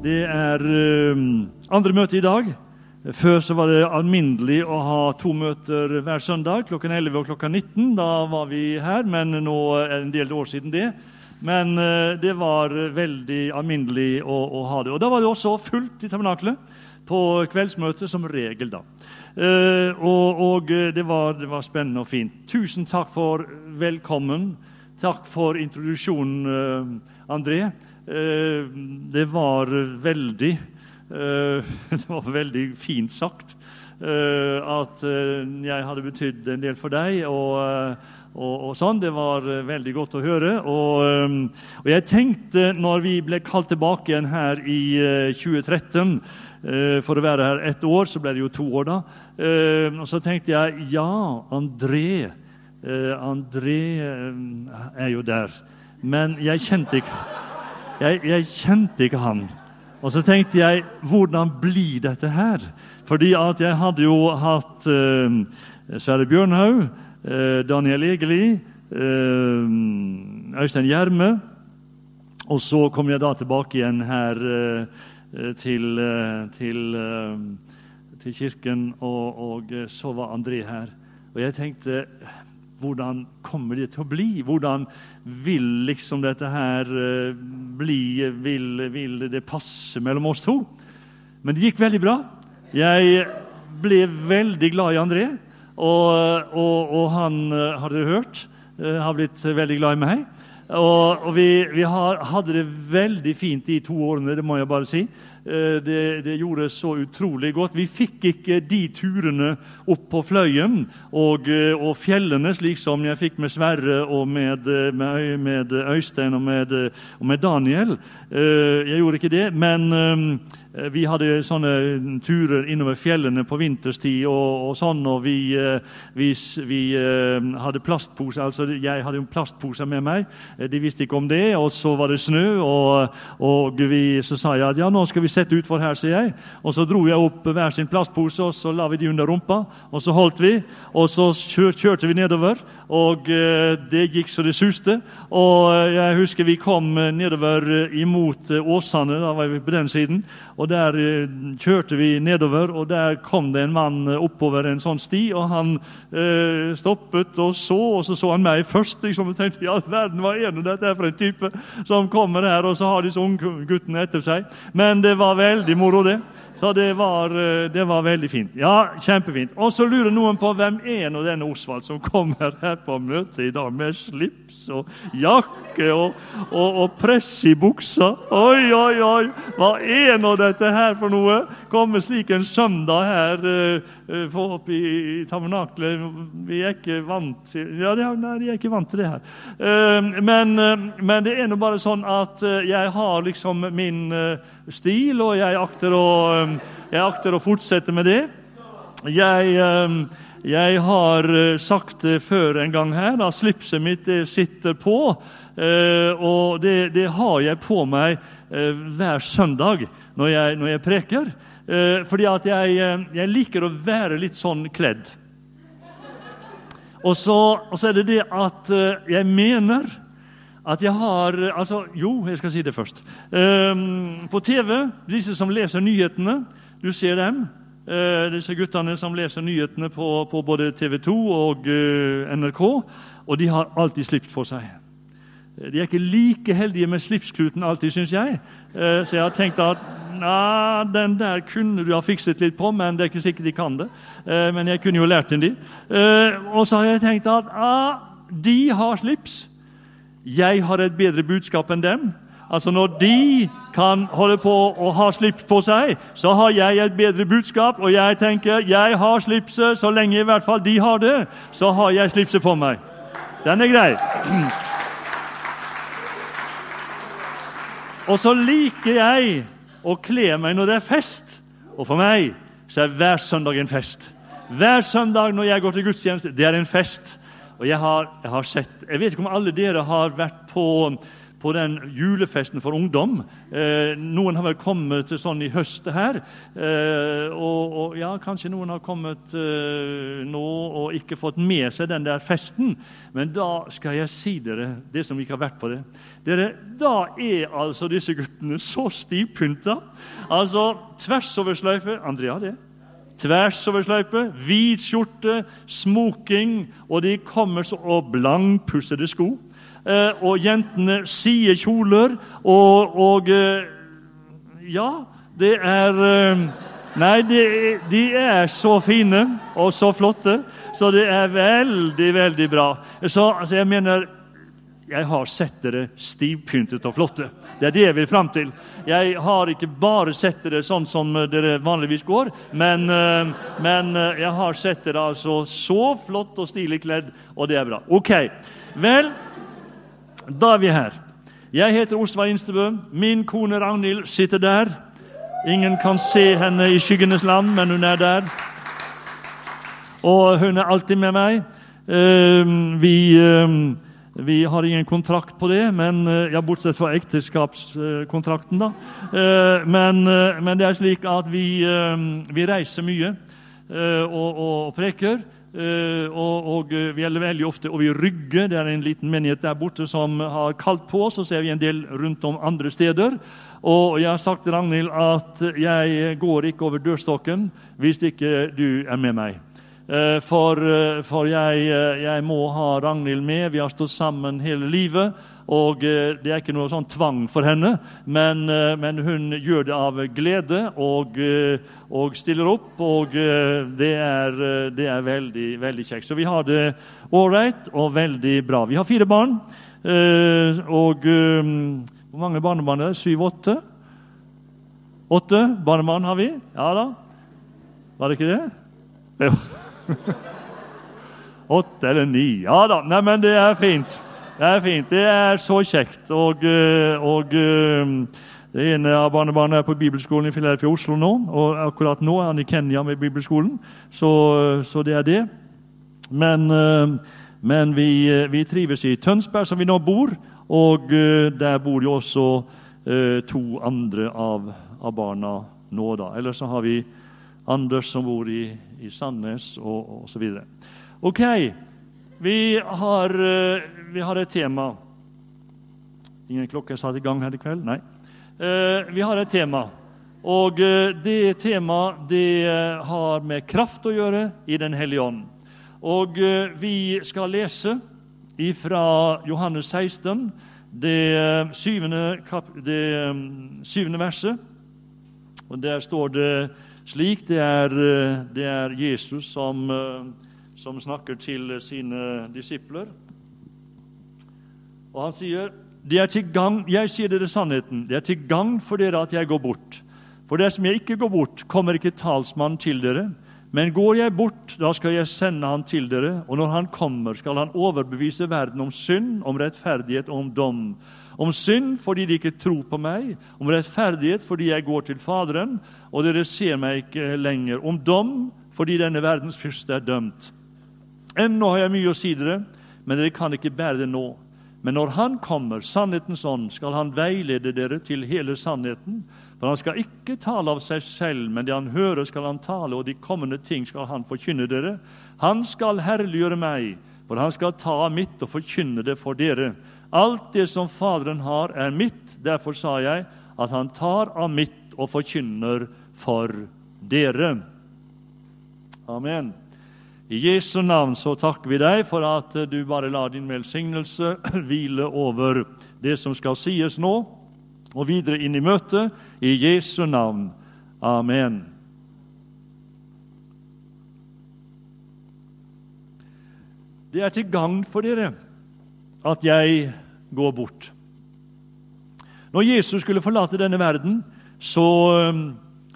det er um, andre møte i dag. Før så var det alminnelig å ha to møter hver søndag, klokken 11 og klokken 19. Da var vi her, men nå er det en del år siden det. Men uh, det var veldig alminnelig å, å ha det. Og da var det også fullt i tabernaklet på kveldsmøtet, som regel. da. Uh, og, og det, var, det var spennende og fint. Tusen takk for velkommen. Takk for introduksjonen, André. Uh, det var veldig uh, Det var veldig fint sagt at jeg hadde betydd en del for deg. og og, og, sånn. Det var veldig godt å høre. Og, og, jeg tenkte, når vi ble kalt tilbake igjen her i 2013 For å være her ett år, så ble det jo to år, da. Og så tenkte jeg ja, André André er jo der. Men jeg kjente ikke jeg, jeg, kjente ikke han. Og så tenkte jeg hvordan blir dette her? Fordi at jeg hadde jo hatt uh, Sverre Bjørnhaug, Daniel Egeli, Øystein Gjerme. Og så kom jeg da tilbake igjen her til, til, til kirken, og, og så var André her. Og jeg tenkte hvordan kommer det til å bli? Hvordan vil liksom dette her uh, bli? Vil, vil, det passe mellom oss to? Men det gikk veldig bra. Jeg ble veldig glad i André. Og, og, og han, uh, har dere hørt, uh, har blitt veldig glad i meg. Og, og vi, vi har, hadde det veldig fint de to årene, det må jeg bare si. Eh, det, det, gjorde så utrolig godt. Vi fikk ikke de turene opp på Fløyen og, eh, og fjellene, slik som jeg fikk med Sverre og med, eh, med, med Øystein og med, og med, Daniel. Jeg gjorde ikke det, men vi hadde sånne turer innover fjellene på vinterstid, og, og sånn, og vi, vi, vi hadde plastposer. Altså, jeg hadde jo plastposer med meg. De visste ikke om det. Og så var det snø, og, og vi, så sa jeg at ja, nå skal vi sette utfor her, sier jeg. Og så dro jeg opp hver sin plastpose, og så la vi de under rumpa. Og så holdt vi, og så kjørte vi nedover. Og eh, det gikk så det suste. Og eh, jeg husker vi kom eh, nedover imot Åsane, da var vi på den siden. Og der kjørte vi nedover, og der kom det en mann oppover en sånn sti. Og han eh, stoppet og så, og så så han meg først. liksom, og tenkte, all verden, Hva er det dette er for en type som kommer her, og så har disse unge guttene etter seg? Men det var veldig moro, det. Så det var, eh, det var, veldig fint. Ja, kjempefint. Og så lurer noen på hvem er nå denne Osvald som kommer her på møtet i dag med slips og jakke og, og, og press i buksa? Oi, oi, oi! Hva er nå dette her for noe? Komme slik en søndag her uh, for opp i, i. Vi er ikke vant til Ja, nei, de er ikke vant til det her. Men, men, det er nå bare sånn at jeg har liksom min stil, og jeg akter å, jeg akter å fortsette med det. Jeg, um, jeg har uh, sagt det før en gang her, at slipset mitt sitter på. Uh, og det, det har jeg på meg uh, hver søndag når jeg, når jeg preker. Fordi at jeg, jeg liker å være litt sånn kledd. Og så, og så, er det det at jeg mener at jeg har altså, Jo, jeg skal si det først. Um, på TV, disse som leser nyhetene, du ser dem. Uh, disse guttene som leser nyhetene på, på både TV 2 og uh, NRK. Og de har alltid slips på seg. De er ikke like heldige med slipskluten alltid, syns jeg. Uh, så jeg har tenkt at Nei, den der kunne du ha fikset litt på, men det er ikke sikkert de kan det. men jeg kunne jo lært dem de. og så har jeg tenkt at ah, de har slips. Jeg har et bedre budskap enn dem. Altså Når de kan holde på å ha slips på seg, så har jeg et bedre budskap. Og jeg tenker jeg har slipset så lenge i hvert fall de har det. Så har jeg slipset på meg. Den er grei. Og så liker jeg å kle meg når det er fest. Og for meg så er hver søndag en fest. Hver søndag når jeg går til gudstjeneste, det er en fest. Og jeg har, jeg har sett Jeg vet ikke om alle dere har vært på på den julefesten for ungdom. Eh, noen har vel kommet sånn i høst her. Eh, og, og, ja, kanskje noen har kommet eh, nå og ikke fått med seg den der festen. Men da skal jeg si dere, det som ikke har vært på det dere, Da er altså disse guttene så stivpynta. Altså tvers over sløyfe. Andrea, det? Tversoversløype, hvit skjorte, smoking, og de kommer så og blankpussede sko. Eh, og jentene sier kjoler, og, og eh, Ja, det er eh, Nei, de, de, er så fine og så flotte, så det er veldig, veldig bra. Så altså, jeg mener Jeg har sett dere stivpyntet og flotte. Det er det jeg vil fram til. Jeg har ikke bare sett dere sånn som dere vanligvis går, men, men jeg har sett dere altså så flott og stilig kledd, og det er bra. Ok, vel da er vi her. Jeg heter Osva Instebø. Min kone Ragnhild sitter der. Ingen kan se henne i skyggenes land, men hun er der. Og hun er alltid med meg. Ehm, vi, vi har ingen kontrakt på det, men, eh, ja, bortsett fra ekteskapskontrakten. da. Eh, men, eh, men, det er slik at vi, vi reiser mye og, og preker. Og, og, Vi gjelder veldig ofte og vi rygger. Det er en liten menighet der borte som har kalt på oss. Og så er vi en del rundt om andre steder. Og jeg har sagt til Ragnhild at jeg går ikke over dørstokken hvis ikke du er med meg. Uh, for, for jeg, jeg, må ha Ragnhild med. Vi har stått sammen hele livet. Og eh, Det er ikke noe sånn tvang for henne, men, eh, men hun gjør det av glede og, eh, og stiller opp. Og det er, det er veldig, veldig kjekt. Så vi har det ålreit og veldig bra. Vi har fire barn. Og hvor mange barnebarn er det? Syv-åtte? Åtte barnebarn har vi. Ja da. Var det ikke det? Jo. Åtte eller ni. Ja da. Nei, men det er fint. Det er fint. Det er så kjekt. Og, eh, og eh, det ene av barnebarna er på bibelskolen i Philadelphia Oslo nå. Og akkurat nå er han i Kenya med bibelskolen, så, så det er det. Men, eh, men vi, vi, trives i Tønsberg, som vi nå bor, og der bor jo også to andre av, av barna nå. da. Eller så har vi Anders som bor i, i Sandnes, og, osv. Ok, vi har, eh, vi har, et tema. Ingen klokke satt i gang her i kveld? Nei. Eh, vi har et tema. Og eh, det temaet det har med kraft å gjøre i Den hellige ånd. Og vi skal lese fra Johannes 16, det syvende, det syvende verset. Og Der står det slik. Det er, det er Jesus som som snakker til sine disipler. Og han sier, det er til gang, 'Jeg sier dere sannheten. Det er til gagn for dere at jeg går bort.' For dersom jeg ikke går bort, kommer ikke talsmannen til dere. Men går jeg bort, da skal jeg sende han til dere, og når han kommer, skal han overbevise verden om synd, om rettferdighet og om dom. Om synd fordi de ikke tror på meg, om rettferdighet fordi jeg går til Faderen, og dere ser meg ikke lenger. Om dom fordi denne verdens fyrste er dømt. Ennå har jeg mye å si dere, men dere kan ikke bære det nå. Men når Han kommer, sannhetens ånd, skal Han veilede dere til hele sannheten. For Han skal ikke tale av seg selv, men det Han hører, skal Han tale, og de kommende ting skal Han forkynne dere. Han skal herliggjøre meg, for Han skal ta av mitt og forkynne det for dere. Alt det som Faderen har, er mitt. Derfor sa jeg at Han tar av mitt og forkynner for dere. Amen. I Jesu navn så takker vi deg for at du bare lar din velsignelse hvile over det som skal sies nå, og videre inn i møtet. I Jesu navn. Amen. Det er til gagn for dere at jeg går bort. Når Jesus skulle forlate denne verden, så,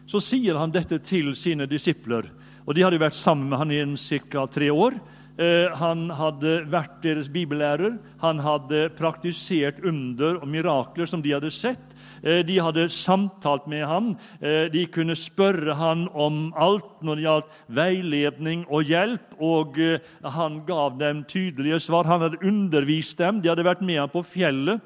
så sier han dette til sine disipler og De hadde vært sammen med han i ca. tre år. Eh, han hadde vært deres bibellærer. Han hadde praktisert under og mirakler som de hadde sett. De hadde samtalt med ham. De kunne spørre ham om alt når det gjaldt veiledning og hjelp, og han gav dem tydelige svar. Han hadde undervist dem. De hadde vært med ham på fjellet.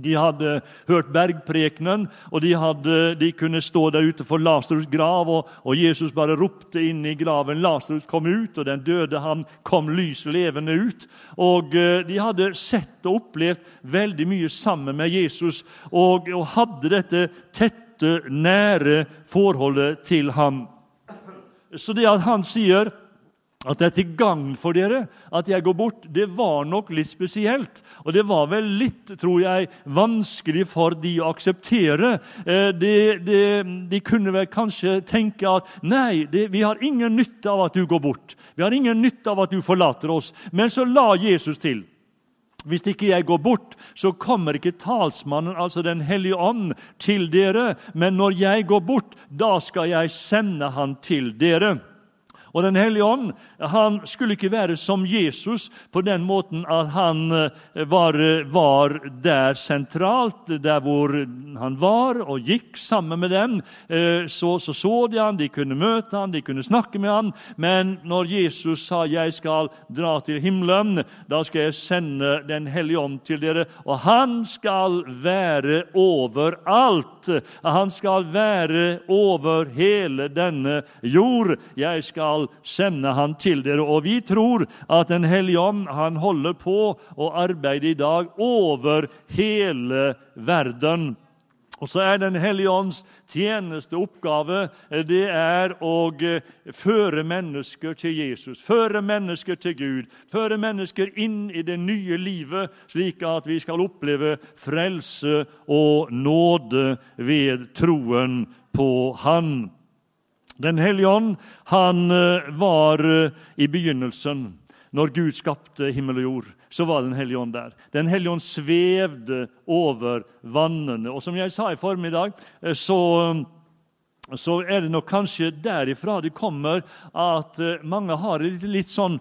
De hadde hørt bergprekenen, og de, hadde, de kunne stå der ute for Lasarus' grav, og, og, Jesus bare ropte inn i graven. Lasarus kom ut, og den døde han kom lys levende ut. Og uh, De hadde sett og opplevd veldig mye sammen med Jesus og, og hadde dette tette, nære forholdet til ham. Så det at han sier at det er til gagn for dere at jeg går bort, det var nok litt spesielt. Og det var vel litt, tror jeg, vanskelig for de å akseptere. Eh, de, de, de kunne vel kanskje tenke at nei, det, vi har ingen nytte av at du går bort. Vi har ingen nytte av at du forlater oss. Men så la Jesus til. Hvis ikke jeg går bort, så kommer ikke talsmannen, altså Den hellige ånd, til dere. Men når jeg går bort, da skal jeg sende han til dere. Og Den hellige ånd han skulle ikke være som Jesus på den måten at han eh, var, var, der sentralt, der hvor han var, og gikk sammen med dem. Eh, så så, så de han, de kunne møte han, de kunne snakke med han. Men når Jesus sa 'jeg skal dra til himmelen', da skal jeg sende Den hellige ånd til dere, og han skal være overalt. Han skal være over hele denne jord. Jeg skal sende han til dere. Og vi tror at Den hellige ånd han holder på å arbeide i dag over hele verden. Og så er Den hellige ånds tjeneste oppgave det er å eh, føre mennesker til Jesus, føre mennesker til Gud, føre mennesker inn i det nye livet, slik at vi skal oppleve frelse og nåde ved troen på Han. Den hellige ånd han eh, var eh, i begynnelsen. Når Gud skapte himmel og jord, så var Den hellige ånd der. Den hellige ånd svevde over vannene. Og som jeg sa i formiddag, eh, så, så er det nok kanskje derifra det kommer at mange har et litt sånn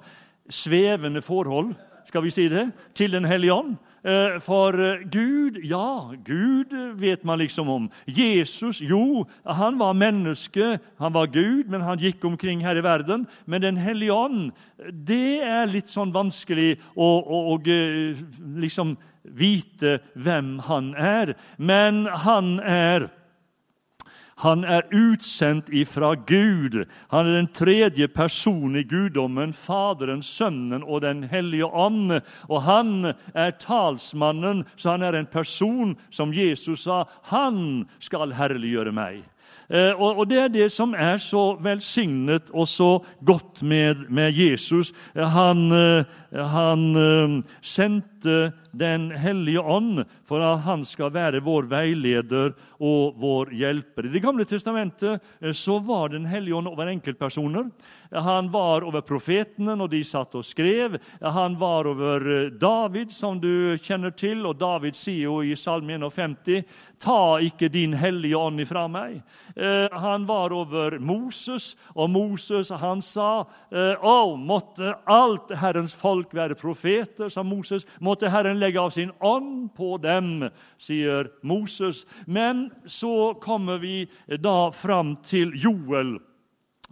svevende forhold skal vi si det, til Den hellige ånd. Eh, for eh, Gud, ja, Gud vet man liksom om. Jesus, jo, han var menneske, han var Gud, men han gikk omkring her i verden. Men Den hellige ånd, det er litt sånn vanskelig å, å, å eh, liksom vite hvem han er. Men han er han er utsendt ifra Gud. Han er den tredje personen i guddommen, Faderen, Sønnen og Den hellige ånd. Og han er talsmannen, så han er en person som Jesus sa han skal herliggjøre meg. Eh, og, Det er det som er så velsignet og så godt med, med Jesus. Han, eh, han eh, sendte Den hellige ånd for at han skal være vår veileder og vår hjelper. I Det gamle testamentet så var Den hellige ånd over enkeltpersoner. Han var over profetene når de satt og skrev. Han var over David, som du kjenner til. Og David sier jo i Salme 51.: Ta ikke din hellige ånd ifra meg. Han var over Moses, og Moses han sa Å, måtte alt Herrens folk folk være profeter, sa Moses. Måtte Herren legge av sin ånd på dem, sier Moses. Men så kommer vi da fram til Joel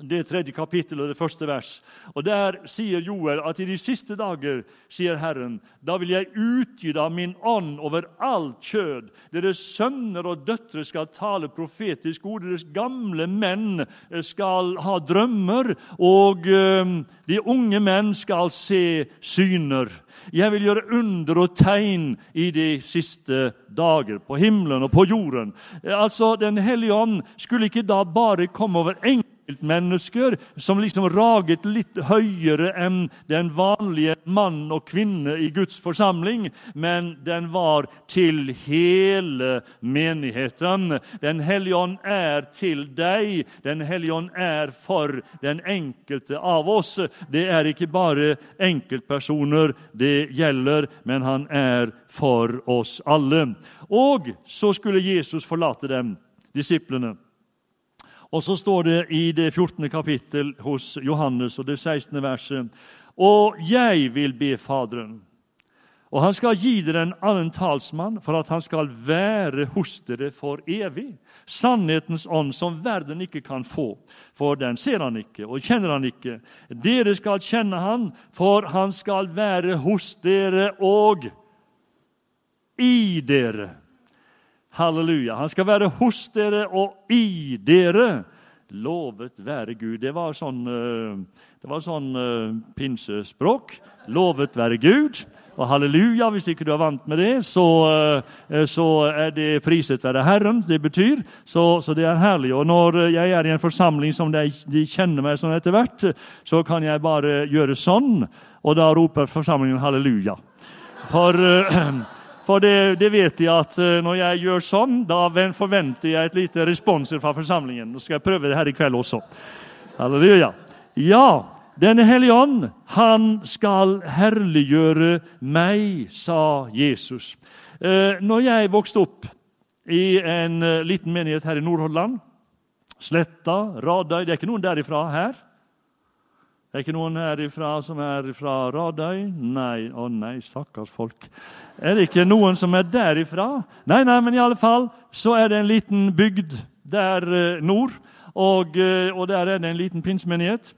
det tredje kapittel og det første vers. Og Der sier Joel at i de siste dager, sier Herren, da vil jeg utgyte av min ånd over alt kjød. Deres sønner og døtre skal tale profetisk ord. Deres gamle menn skal ha drømmer, og øh, de unge menn skal se syner. Jeg vil gjøre under og tegn i de siste dager, på himmelen og på jorden. Altså, Den hellige ånd skulle ikke da bare komme over enkelte enkeltmennesker som liksom raget litt høyere enn den vanlige mann og kvinne i Guds forsamling, men den var til hele menigheten. Den hellige ånd er til deg. Den hellige ånd er for den enkelte av oss. Det er ikke bare enkeltpersoner det gjelder, men han er for oss alle. Og så skulle Jesus forlate dem, disiplene. Og så står det i det 14. kapittel hos Johannes og det 16. verset Og jeg vil be Faderen, Og han skal gi dere en annen talsmann for at han skal være hos dere for evig. Sannhetens ånd som verden ikke kan få, for den ser han ikke og kjenner han ikke. Dere skal kjenne han, for han skal være hos dere og i dere. Halleluja. Han skal være hos dere og i dere. Lovet være Gud. Det var sånn, eh, det var sånn uh, pinsespråk. Lovet være Gud. Og halleluja, hvis ikke du er vant med det, så, uh, så er det priset være Herren. Det betyr. Så, så, det er herlig. Og når jeg er i en forsamling som de, de kjenner meg sånn etter hvert, så kan jeg bare gjøre sånn, og da roper forsamlingen halleluja. For For det, det, vet jeg at eh, når jeg gjør sånn, da forventer jeg et lite responser fra forsamlingen. Nå skal jeg prøve det her i kveld også. Halleluja. Ja, denne Hellige Ånd, han skal herliggjøre meg, sa Jesus. Eh, når jeg vokste opp i en eh, liten menighet her i Nordhordland, Sletta, Radøy Det er ikke noen derifra her. Det er ikke noen herifra som er fra Radøy? Nei, å nei, stakkars folk. Er det ikke noen som er derifra? Nei, nei, men i alle fall så er det en liten bygd der eh, nord, og, eh, og der er det en liten pinsemenighet.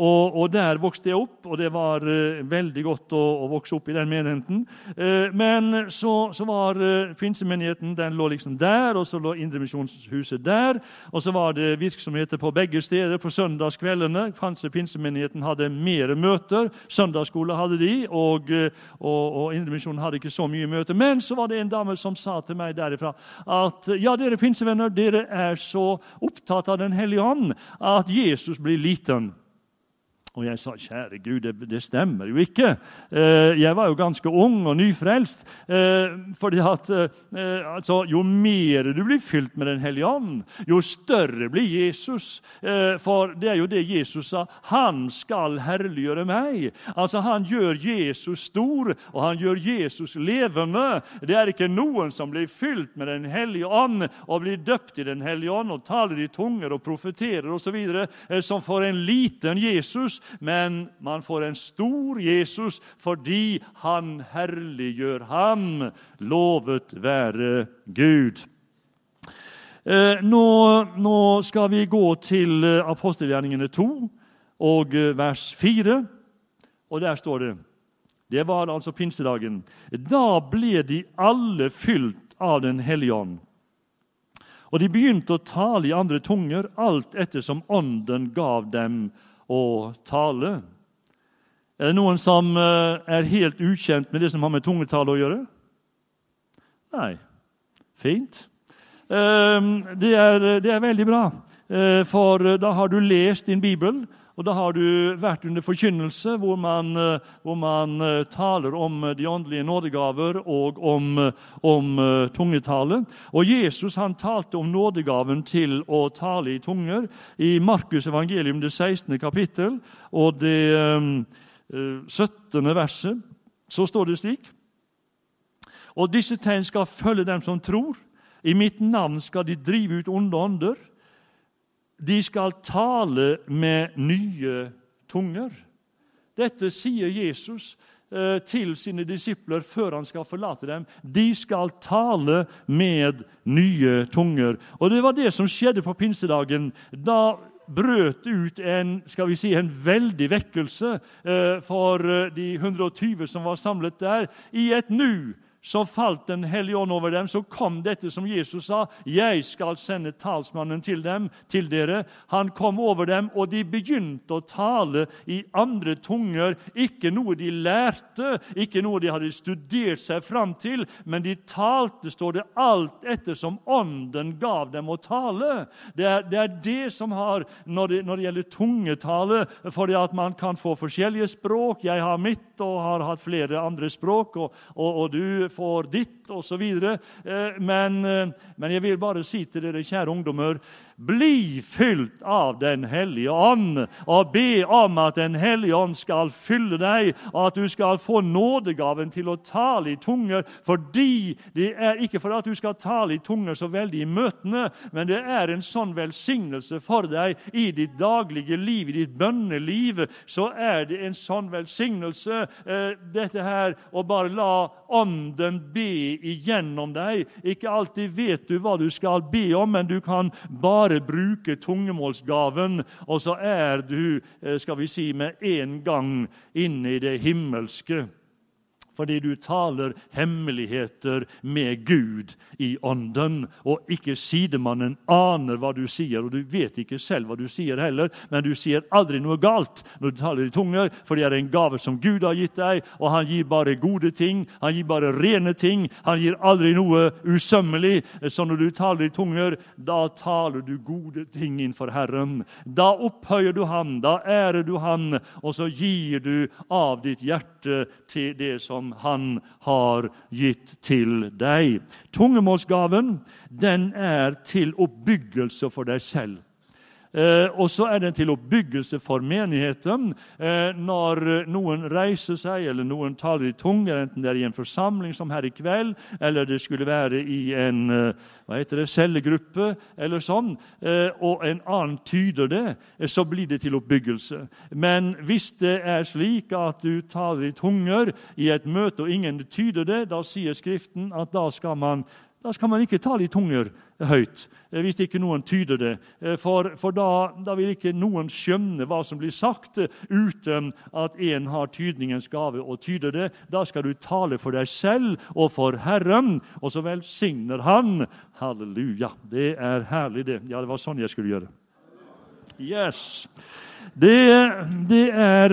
Og, og, Der vokste jeg opp, og det var uh, veldig godt å, å, vokse opp i den menigheten. Uh, men så, så var uh, pinsemenigheten den lå liksom der, og så lå Indremisjonshuset der. Og så var det virksomheter på begge steder. På søndagskveldene kanskje pinsemenigheten hadde mer møter. Søndagsskole hadde de, og, og, og Indremisjonen hadde ikke så mye møter. Men så var det en dame som sa til meg derifra at ja, dere pinsevenner, dere er så opptatt av Den hellige ånd at Jesus blir liten. Og jeg sa, 'Kjære Gud, det, det stemmer jo ikke.' Eh, jeg var jo ganske ung og nyfrelst. Eh, fordi at eh, altså, Jo mer du blir fylt med Den hellige ånd, jo større blir Jesus. For det er jo det Jesus sa. Han skal herliggjøre meg. Altså, Han gjør Jesus stor, og han gjør Jesus levende. Det er ikke noen som blir fylt med Den hellige ånd og blir døpt i Den hellige ånd og taler i tunger og profeterer osv., som får en liten Jesus men man får en stor Jesus fordi han herliggjør ham. Lovet være Gud. Eh, nå, nå skal vi gå til eh, apostelgjerningene 2 og eh, vers 4. Og der står det Det var altså pinsedagen. Da ble de alle fylt av Den hellige ånd. Og de begynte å tale i andre tunger, alt etter som Ånden gav dem å tale. Er det noen som eh, er helt ukjent med det som har med tungetale å gjøre? Nei. Fint. Ehm, det er, det er veldig bra, eh, for da har du lest din bibel. Og Da har du vært under forkynnelse, hvor man, eh, hvor man eh, taler om de åndelige nådegaver og om, om tungetale. Og Jesus han talte om nådegaven til å tale i tunger i Markus evangelium, det 16. kapittel og det um, 17. verset. Så står det slik Og disse tegn skal følge dem som tror. I mitt navn skal de drive ut onde ånder. De skal tale med nye tunger. Dette sier Jesus eh, til sine disipler før han skal forlate dem. De skal tale med nye tunger. Og Det var det som skjedde på pinsedagen. Da brøt ut en, skal vi si, en veldig vekkelse eh, for eh, de 120 som var samlet der. I et nu så falt Den hellige ånd over dem. Så kom dette som Jesus sa. 'Jeg skal sende talsmannen til dem, til dere.' Han kom over dem, og de begynte å tale i andre tunger. Ikke noe de lærte, ikke noe de hadde studert seg fram til, men de talte, står det, alt etter som Ånden gav dem å tale. Det er det, er det som har når det, når det gjelder tungetale, fordi at man kan få forskjellige språk. Jeg har mitt og har hatt flere andre språk, og, og, og du får ditt, osv. Men, men jeg vil bare si til dere, kjære ungdommer, bli fylt av Den hellige ånd, og be om at Den hellige ånd skal fylle deg, og at du skal få nådegaven til å tale i tunger. fordi Det er ikke for at du skal tale i tunger så veldig i møtene, men det er en sånn velsignelse for deg i ditt daglige liv, i ditt bønneliv. Så er det en sånn velsignelse, eh, dette her, å bare la Ånden be igjennom deg. Ikke alltid vet du hva du skal be om, men du kan bare bare bruke tungemålsgaven, og så er du eh, skal vi si, med en gang inne i det himmelske fordi du taler hemmeligheter med Gud i ånden. Og ikke sidemannen aner hva du sier, og du vet ikke selv hva du sier heller, men du sier aldri noe galt når du taler i tunger, for det er en gave som Gud har gitt deg, og han gir bare gode ting, han gir bare rene ting, han gir aldri noe usømmelig. Så når du taler i tunger, da taler du gode ting innenfor Herren. Da opphøyer du ham, da ærer du ham, og så gir du av ditt hjerte til det som han har gitt til deg. Tungemålsgaven den er til oppbyggelse for deg selv. Eh, og så er den til oppbyggelse for menigheten. Eh, når noen reiser seg, eller noen taler i tunger, enten det er i en forsamling som her i kveld, eller det skulle være i en eh, hva heter det, cellegruppe, eller sånn, og en annen tyder det, så blir det til oppbyggelse. Men hvis det er slik at du taler i tunger i et møte, og ingen tyder det, da sier Skriften at da skal man da skal man ikke tale i tunger høyt, eh, hvis ikke noen tyder det. Eh, for, for da, da, vil ikke noen skjønne hva som blir sagt, eh, uten at en har tydningens gave og tyder det. Da skal du tale for deg selv og for Herren, og så velsigner Han. Halleluja. Det er herlig, det. Ja, det var sånn jeg skulle gjøre. Yes. Det, det er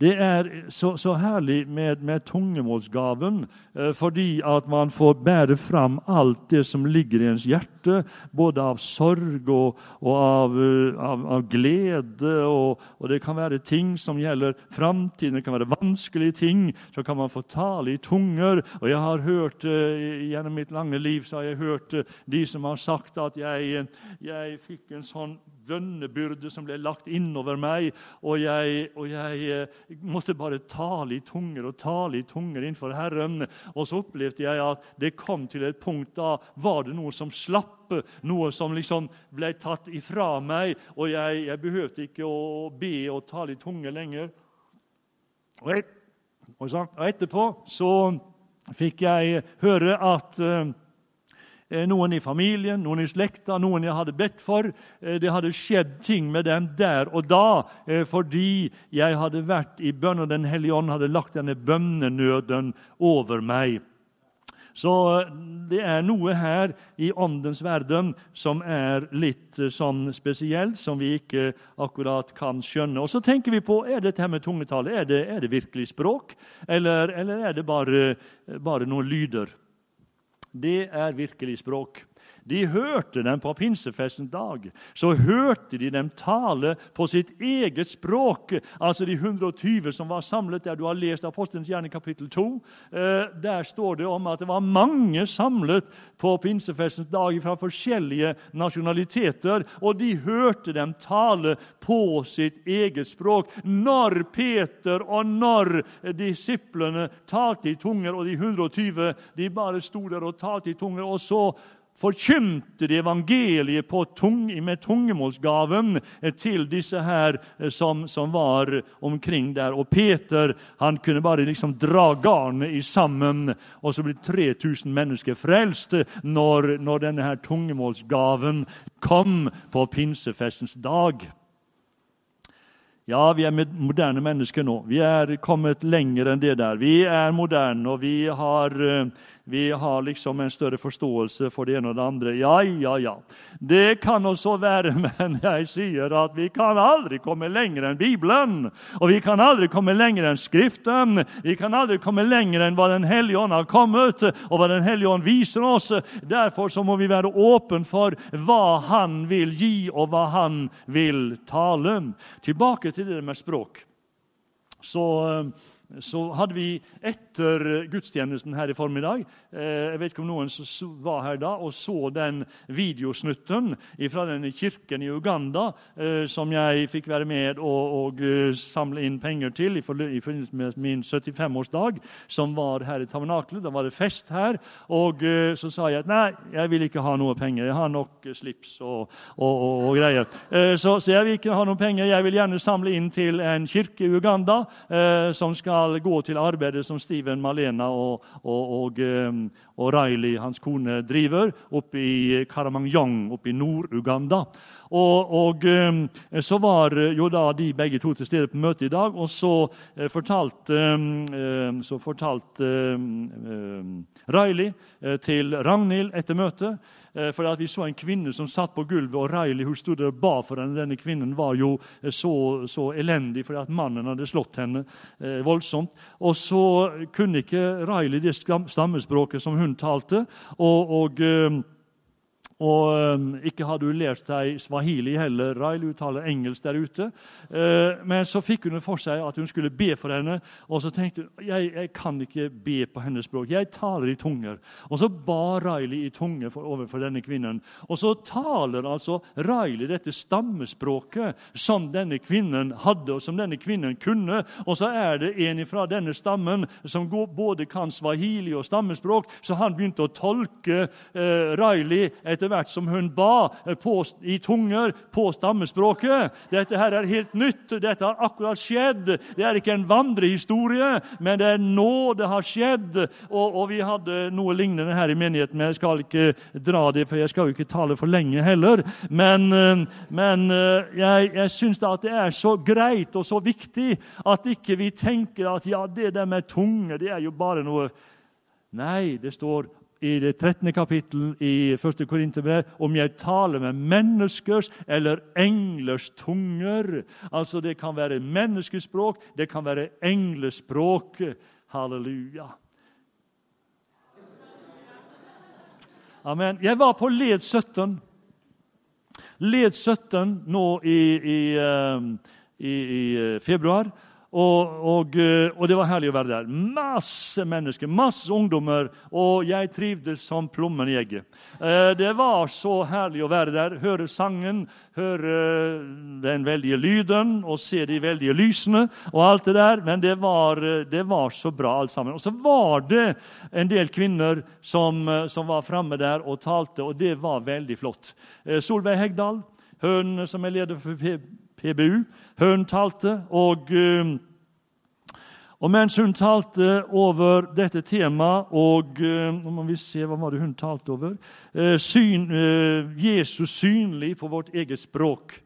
det er så, så herlig med, med tungemålsgaven, eh, fordi at man får bære fram alt det som ligger i ens hjerte, både av sorg og, og av, eh, av, av, glede. Og, og, det kan være ting som gjelder framtiden, det kan være vanskelige ting. Så kan man få tale i tunger. Og jeg har hørt eh, gjennom mitt lange liv så har jeg hørt de som har sagt at jeg, jeg fikk en sånn bønnebyrde som ble lagt innover meg, og jeg, og jeg måtte bare tale i tunger og tale i tunger innenfor Herren. Og så opplevde jeg at det kom til et punkt da var det noe som slapp. Noe som liksom ble tatt ifra meg, og jeg, jeg behøvde ikke å be og tale i tunger lenger. Og, et, og etterpå så fikk jeg høre at Eh, noen i familien, noen i slekta, noen jeg hadde bedt for. Eh, det hadde skjedd ting med dem der og da eh, fordi jeg hadde vært i bønn, og Den hellige ånd hadde lagt denne bønnenøden over meg. Så det er noe her i åndens verden som er litt sånn spesielt, som vi ikke akkurat kan skjønne. Og så tenker vi på er dette med tungetale, er det, er det virkelig språk, eller, eller er det bare, bare noen lyder? Det er virkelig språk. De hørte dem på pinsefestens dag. Så hørte de dem tale på sitt eget språk. Altså de 120 som var samlet der. Du har lest Apostelens gjerne kapittel 2. Eh, der står det om at det var mange samlet på pinsefestens dag fra forskjellige nasjonaliteter. Og de hørte dem tale på sitt eget språk. Når Peter og når disiplene talte i tunger, og de 120 de bare sto der og talte i tunger, og så forkynte de evangeliet tung, med tungemålsgaven til disse her eh, som, som, var omkring der. Og Peter han kunne bare liksom dra garnet i sammen, og så ble 3000 mennesker frelst når, når denne her tungemålsgaven kom på pinsefestens dag. Ja, vi er moderne mennesker nå. Vi er kommet lenger enn det der. Vi er moderne, og vi har uh, vi har liksom en større forståelse for det ene og det andre. Ja, ja, ja. Det kan også være, men jeg sier at vi kan aldri komme lenger enn Bibelen. Og vi kan aldri komme lenger enn Skriften. Vi kan aldri komme lenger enn hva Den hellige ånd har kommet, og hva Den hellige ånd viser oss. Derfor så må vi være åpne for hva Han vil gi, og hva Han vil tale. Tilbake til det med språk. Så så hadde vi etter gudstjenesten her i formiddag Jeg vet ikke om noen var her da og så den videosnutten fra denne kirken i Uganda som jeg fikk være med og, og samle inn penger til i forbindelse med min 75-årsdag, som var her i Tabernaklet. Da var det fest her. Og så sa jeg at nei, jeg vil ikke ha noe penger. Jeg har nok slips og, og, og greier. Så, så, jeg vil ikke ha noen penger. Jeg vil gjerne samle inn til en kirke i Uganda som skal skal gå til arbeidet som Steven Malena og, og, og, um, og Riley, hans kone, driver oppe i Karamangyang oppe i Nord-Uganda. Og, um, Så var jo da de begge to til stede på møtet i dag, og så uh, fortalte, um, så fortalte Riley til Ragnhild etter møtet Eh, for Vi så en kvinne som satt på gulvet, og Riley hun stod og ba for henne. Denne kvinnen var jo eh, så, så elendig fordi at mannen hadde slått henne eh, voldsomt. Og så kunne ikke Riley det stammespråket som hun talte. og, og eh, og um, ikke hadde hun lært seg swahili heller. Rail uttaler engelsk der ute. Uh, men så fikk hun for seg at hun skulle be for henne. Og så tenkte hun jeg, jeg kan ikke be på hennes språk. Jeg taler i tunger. Og så ba Riley i tunge for, overfor denne kvinnen. Og så taler altså Riley dette stammespråket som denne kvinnen hadde, og som denne kvinnen kunne. Og så er det en fra denne stammen som både kan swahili og stammespråk, så han begynte å tolke eh, Riley etter hvert som hun ba eh, på, i tunger på stammespråket. Dette her er helt nytt. Dette har akkurat skjedd. Det er ikke en vandrehistorie, men det er nå det har skjedd. Og, og vi hadde noe lignende her i menigheten, men jeg skal ikke dra det, for jeg skal jo ikke tale for lenge heller. Men, eh, men eh, jeg, jeg syns at det er så greit og så viktig at ikke vi tenker at ja, det der med tunge, det er jo bare noe Nei, det står i det 13. kapittel i 1. Korinterbrev om jeg taler med menneskers eller englers tunger. Altså Det kan være menneskespråk, det kan være englespråk. Halleluja. Amen. Jeg var på led 17. Led 17 nå i, i, eh, i, i eh, februar. Og, og, eh, og, det var herlig å være der. Masse mennesker, masse ungdommer. Og jeg trivdes som plommen i egget. Eh, det var så herlig å være der. Høre sangen, høre den veldige lyden og se de veldige lysene og alt det der. Men det var, det var så bra, alt sammen. Og så var det en del kvinner som, som var framme der og talte, og det var veldig flott. Eh, Solveig Hegdal, hun som er leder for PBU. Hun talte, og, eh, og mens hun talte over dette temaet og eh, Nå må vi se, hva var det hun talte over? Eh, syn, Jesus synlig på vårt eget språk.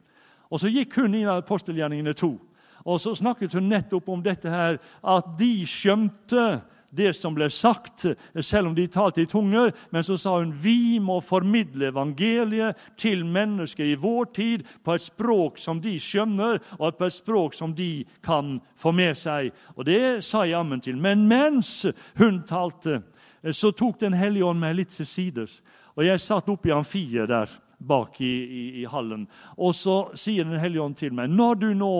Og Så gikk hun inn i apostelgjerningene to. Og så snakket hun nettopp om dette her, at de skjønte det som ble sagt, selv om de talte i tunger. Men så sa hun vi må formidle evangeliet til mennesker i vår tid på et språk som de skjønner, og på et språk som de kan få med seg. Og det sa jeg ammen til. Men mens hun talte, så tok Den hellige ånd meg litt til sides. Og jeg satt oppe i amfiet der bak i, i, i hallen. Og så sier Den hellige ånd til meg når du nå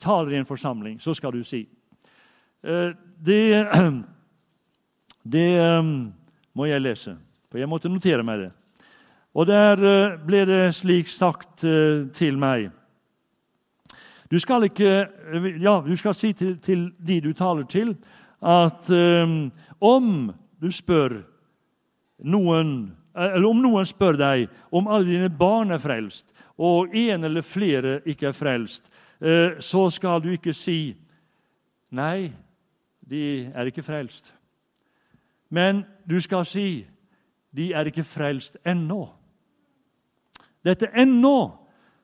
taler i en forsamling, så skal du si eh, det det um, må jeg lese, for jeg måtte notere meg det. Og der uh, ble det slik sagt uh, til meg Du skal ikke Ja, du skal si til, til de du taler til, at um, om du spør noen eller om noen spør deg om alle dine barn er frelst, og en eller flere ikke er frelst, så skal du ikke si nei, de er ikke frelst. Men du skal si de er ikke frelst ennå. Dette 'ennå'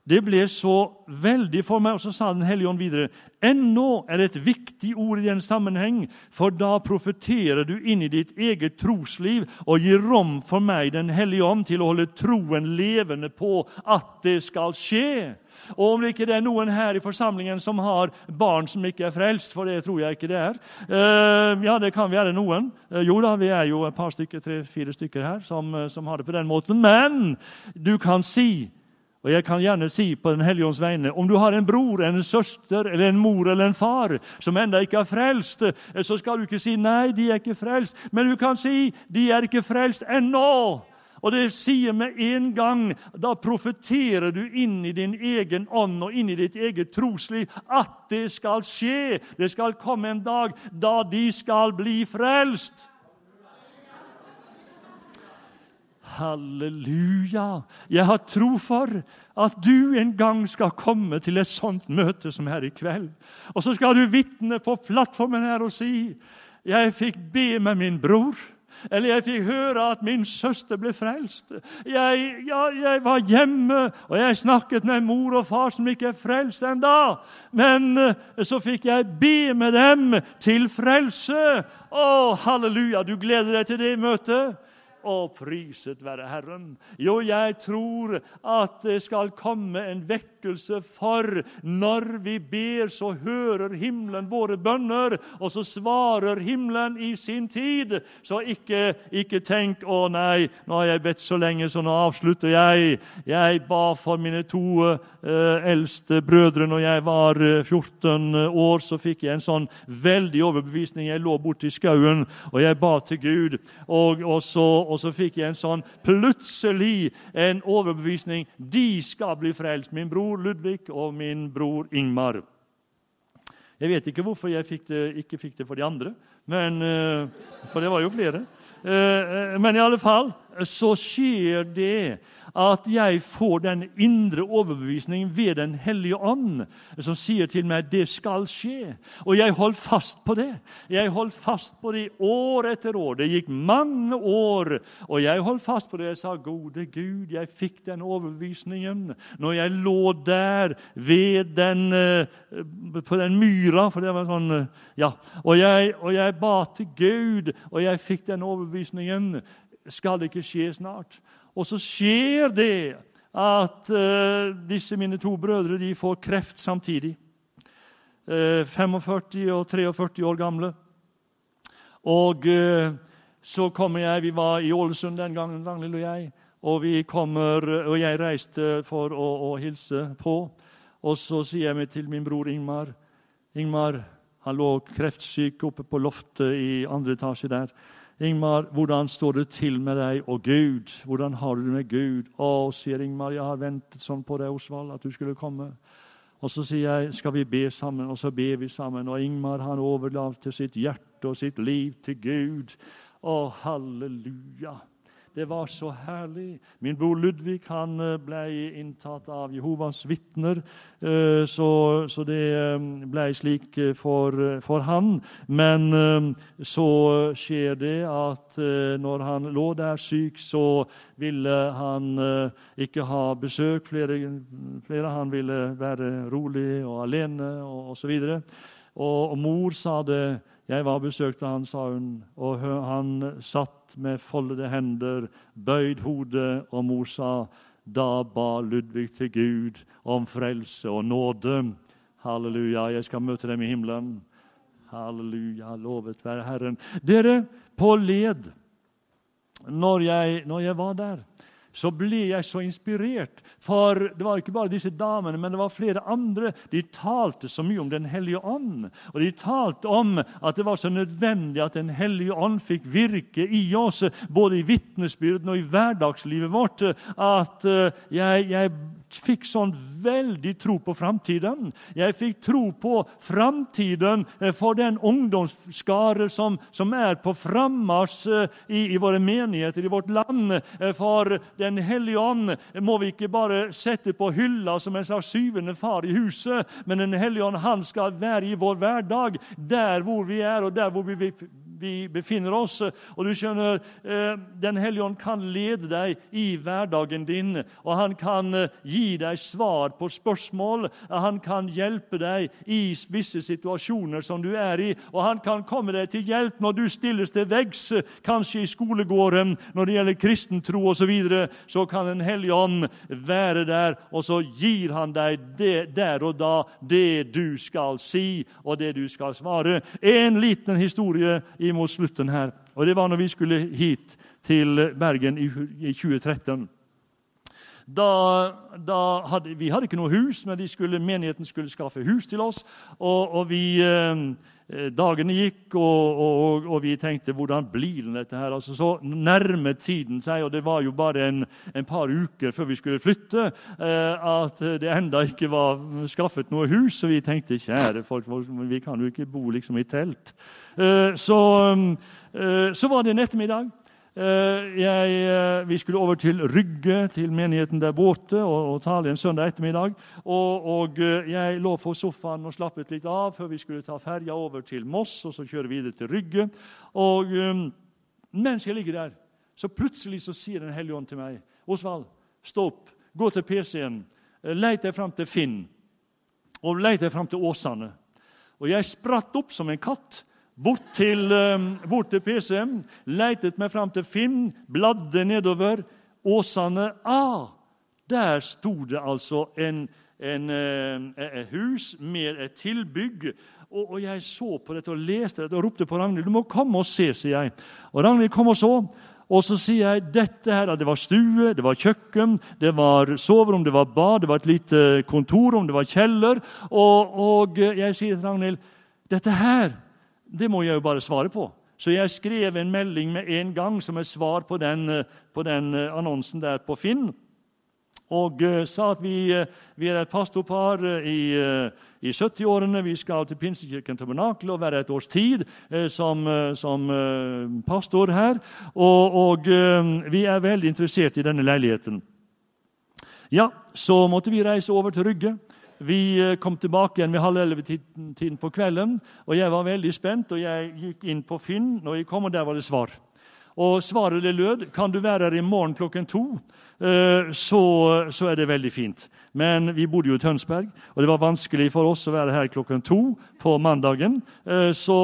det ble så veldig for meg. Og så sa Den hellige ånd videre ennå er et viktig ord i den sammenheng, for da profeterer du inn i ditt eget trosliv og gir rom for meg, Den hellige ånd, til å holde troen levende på at det skal skje. Og om det ikke er noen her i forsamlingen som har barn som ikke er frelst, for det tror jeg ikke det er uh, Ja, det kan være noen. Uh, jo da, vi er jo et par stykker, tre-fire stykker her som, uh, som, har det på den måten. Men du kan si, Og jeg kan gjerne si på Den hellige ånds vegne om du har en bror, en søster, eller en mor eller en far som ennå ikke er frelst, så skal du ikke si 'nei, de er ikke frelst', men du kan si 'de er ikke frelst ennå'. Og det sier med en gang Da profeterer du inn i din egen ånd og inn i ditt eget trosliv at det skal skje. Det skal komme en dag da de skal bli frelst. Halleluja! Jeg har tro for at du en gang skal komme til et sånt møte som her i kveld. Og så skal du vitne på plattformen her og si jeg fikk be med min bror. Eller jeg fikk høre at min søster ble frelst. Jeg, ja, jeg var hjemme, og jeg snakket med mor og far som ikke er frelst ennå. Men eh, så fikk jeg be med dem til frelse. Å, halleluja! Du gleder deg til det møtet? Og priset være Herren. Jo, jeg tror at det skal komme en vekkelse for når vi ber, så hører himmelen våre bønner, og så svarer himmelen i sin tid. Så ikke, ikke tenk 'Å nei, nå har jeg bedt så lenge, så nå avslutter jeg'. Jeg ba for mine to eh, eldste brødre når jeg var 14 eh, år. Så fikk jeg en sånn veldig overbevisning. Jeg lå borte i skauen, og jeg ba til Gud. og, og så og så fikk jeg en sånn plutselig en overbevisning. De skal bli frelst. Min bror Ludvig og min bror Ingmar. Jeg vet ikke hvorfor jeg fikk det, ikke fikk det for de andre, men, eh, for det var jo flere. Eh, eh, men i alle fall så skjer det at jeg får den indre overbevisningen ved Den hellige ånd, som sier til meg det skal skje. Og jeg holdt fast på det. Jeg holdt fast på det år etter år. Det gikk mange år, og jeg holdt fast på det. Jeg sa, 'Gode Gud, jeg fikk den overbevisningen når jeg lå der ved den, eh, på den myra.' For det var sånn, eh, ja. Og jeg, og jeg ba til Gud, og jeg fikk den overbevisningen. Skal det ikke skje snart? Og så skjer det at uh, disse mine to brødre de får kreft samtidig. Eh, 45 og 43 år gamle. Og uh, så kommer jeg Vi var i Ålesund den gangen, Ragnhild og jeg. Og, vi kommer, og jeg reiste for å, å, hilse på. Og så sier jeg meg til min bror Ingmar Ingmar, han lå kreftsyk oppe på loftet i andre etasje der. Ingmar, hvordan står det til med deg og Gud? Hvordan har du det med Gud? Å, sier Ingmar, jeg har ventet sånn på deg, Osvald, at du skulle komme. Og så sier jeg, skal vi be sammen? Og så ber vi sammen. Og Ingmar han overlater sitt hjerte og sitt liv til Gud. Å, halleluja. Det var så herlig. Min bror Ludvig han eh, ble inntatt av Jehovas vitner, eh, så, så, det eh, ble slik for, for, han. Men så skjer det at når han lå der syk, så ville han ikke ha besøk. Flere, flere han ville være rolig og alene og osv. Og, og mor sa det jeg var og besøkte han, sa hun, og han satt med foldede hender, bøyd hode, og mor sa, da ba Ludvig til Gud om frelse og nåde. Halleluja, jeg skal møte dem i himmelen. Halleluja, lovet være Herren. Dere, på led, når jeg, når jeg var der så ble jeg så inspirert. For det var ikke bare disse damene, men det var flere andre. De talte så mye om Den hellige ånd. Og de talte om at det var så nødvendig at Den hellige ånd fikk virke i oss, både i vitnesbyrden og i hverdagslivet vårt. At eh, jeg, jeg fikk sånn veldig tro på framtiden. Jeg fikk tro på framtiden eh, for den ungdomsskare som, som er på frammarsj eh, i, i, våre menigheter i vårt land. Eh, for Den hellige ånd må vi ikke bare sette på hylla som en slags syvende far i huset, men Den hellige ånd han skal være i vår hverdag, der hvor vi er, og der hvor vi vi befinner oss. Og du skjønner, eh, Den hellige ånd kan lede deg i hverdagen din, og han kan eh, gi deg svar på spørsmål. Han kan hjelpe deg i visse situasjoner som du er i, og han kan komme deg til hjelp når du stilles til veggs, kanskje i skolegården, når det gjelder kristen tro osv. Så, videre, så kan Den hellige ånd være der, og så gir han deg det, der og da det du skal si, og det du skal svare. En liten historie i imot slutten her. Og Det var når vi skulle hit til Bergen i 2013. Da, da hadde, vi hadde ikke noe hus, men skulle, menigheten skulle skaffe hus til oss. Og, og vi, eh, Dagene gikk, og, og, og, vi tenkte hvordan blir det dette her? Altså, så nærmet tiden seg, og det var jo bare en, en par uker før vi skulle flytte, eh, at det enda ikke var skaffet noe hus. Så vi tenkte kjære folk, vi kan jo ikke bo liksom i telt. Eh, så, eh, så var det en ettermiddag. Eh, jeg, vi skulle over til Rygge, til menigheten der borte, og, og tale en søndag ettermiddag. Og, og, Jeg lå på sofaen og slappet litt av før vi skulle ta ferja over til Moss og så kjøre videre til Rygge. Og Mens jeg ligger der, så plutselig så sier Den hellige ånd til meg Osvald, stå opp, gå til PC-en, leit deg fram til Finn, og leit deg fram til Åsane. Og jeg spratt opp som en katt Bort til, ehm, bort til PC-en, leitet meg fram til Finn, bladde nedover. Åsane Ah, der sto det altså en, en, et eh, hus med et tilbygg. Og, og, Jeg så på dette og leste dette og ropte på Ragnhild. Du må komme og se, sier jeg. Og Ragnhild kom og så. Og så sier jeg dette her, at det var stue, det var kjøkken, det var soverom, det var bad, det var et lite kontorrom, det var kjeller. Og, og jeg sier til Ragnhild dette her det må jeg jo bare svare på. Så jeg skrev en melding med en gang som et svar på den, eh, på den eh, annonsen der på Finn. Og uh, sa at vi, vi, er et pastorpar i, i 70-årene. Vi skal til Pinsekirken Tabernakel og være et års tid som, som pastor her. Og, og vi er veldig interessert i denne leiligheten. Ja, så måtte vi reise over til Rygge. Vi eh, kom tilbake igjen ved halv elleve-tiden på kvelden. og Jeg var veldig spent, og jeg gikk inn på Finn, og jeg kom, og der var det svar. Og Svaret det lød kan du være her i morgen klokken to. Eh, så, så, er det veldig fint. Men vi bodde jo i Tønsberg, og det var vanskelig for oss å være her klokken to på mandagen. Eh, så,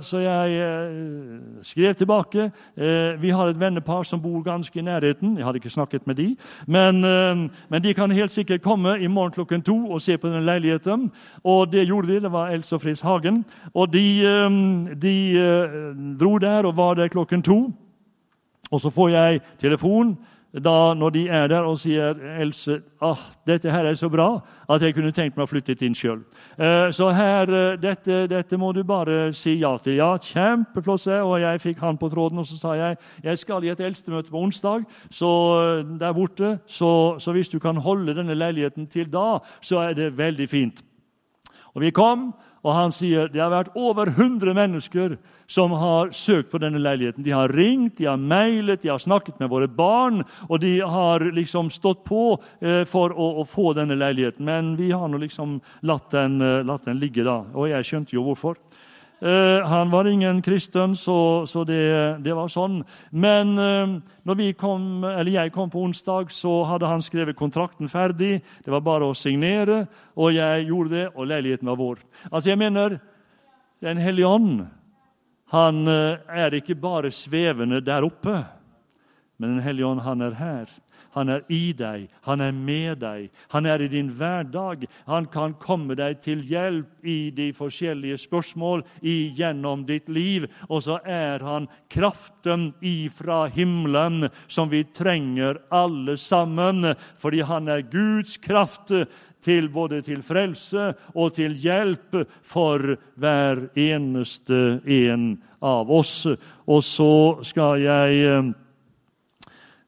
så jeg eh, skrev tilbake. Vi har et vennepar som bor ganske i nærheten. Jeg hadde ikke snakket med de, men, men de kan helt sikkert komme i morgen klokken to og se på den leiligheten. Og det gjorde de. Det var Else og Fritz Hagen. Og de, de dro der og var der klokken to. Og så får jeg telefon da når de er der og sier Else, ah, dette her er så bra at jeg kunne tenkt meg å flytte inn sjøl. Eh, så her, eh, dette, dette, må du bare si ja til. Ja, kjempeflott. Og jeg fikk han på tråden, og så sa jeg jeg skal i et eldstemøte på onsdag så eh, der borte. Så, så hvis du kan holde denne leiligheten til da, så er det veldig fint. Og vi kom, og han sier det har vært over 100 mennesker som har søkt på denne leiligheten. De har ringt, de har mailet, de har snakket med våre barn, og de har liksom stått på eh, for å, å, få denne leiligheten. Men vi har nå liksom latt den, eh, latt den ligge, da. Og jeg skjønte jo hvorfor. Uh, han var ingen kristen, så, så det, det, var sånn. Men uh, når kom, jeg kom på onsdag, så hadde han skrevet kontrakten ferdig. Det var bare å signere, og jeg gjorde det, og leiligheten var vår. Altså, jeg mener, Den hellige ånd han uh, er ikke bare svevende der oppe, men Den hellige ånd, han er her. Han er i deg, han er med deg, han er i din hverdag. Han kan komme deg til hjelp i de forskjellige spørsmål gjennom ditt liv. Og så er han kraften ifra himmelen som vi trenger alle sammen, fordi han er Guds kraft til både til frelse og til hjelp for hver eneste en av oss. Og så skal jeg eh,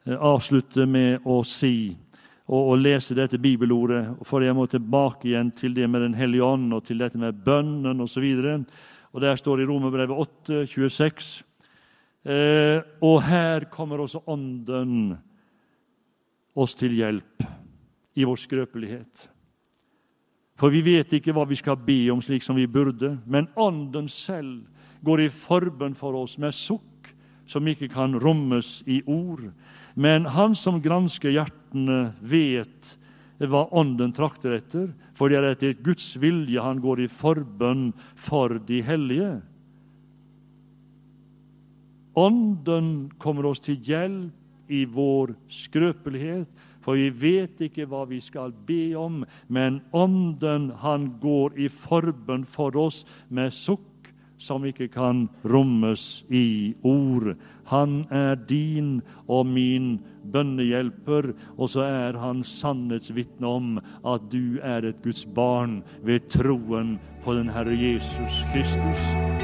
avslutte med å si og, og lese dette bibelordet, for jeg må tilbake igjen til det med Den hellige ånd og til dette med bønnen osv. Der står det i Romerbrevet 8, 26. Eh, og her kommer også Ånden oss til hjelp i vår skrøpelighet. For vi vet ikke hva vi skal be om slik som vi burde, men Ånden selv går i forbønn for oss med sukk som ikke kan rommes i ord. Men han som gransker hjertene, vet hva Ånden trakter etter, for det er etter Guds vilje han går i forbønn for de hellige. Ånden kommer oss til hjelp i vår skrøpelighet, for vi vet ikke hva vi skal be om, men Ånden han går i forbønn for oss med sukk som ikke kan rommes i ord. Han er din og min bønnehjelper, og så er han sannhetsvitne om at du er et Guds barn ved troen på den Herre Jesus Kristus.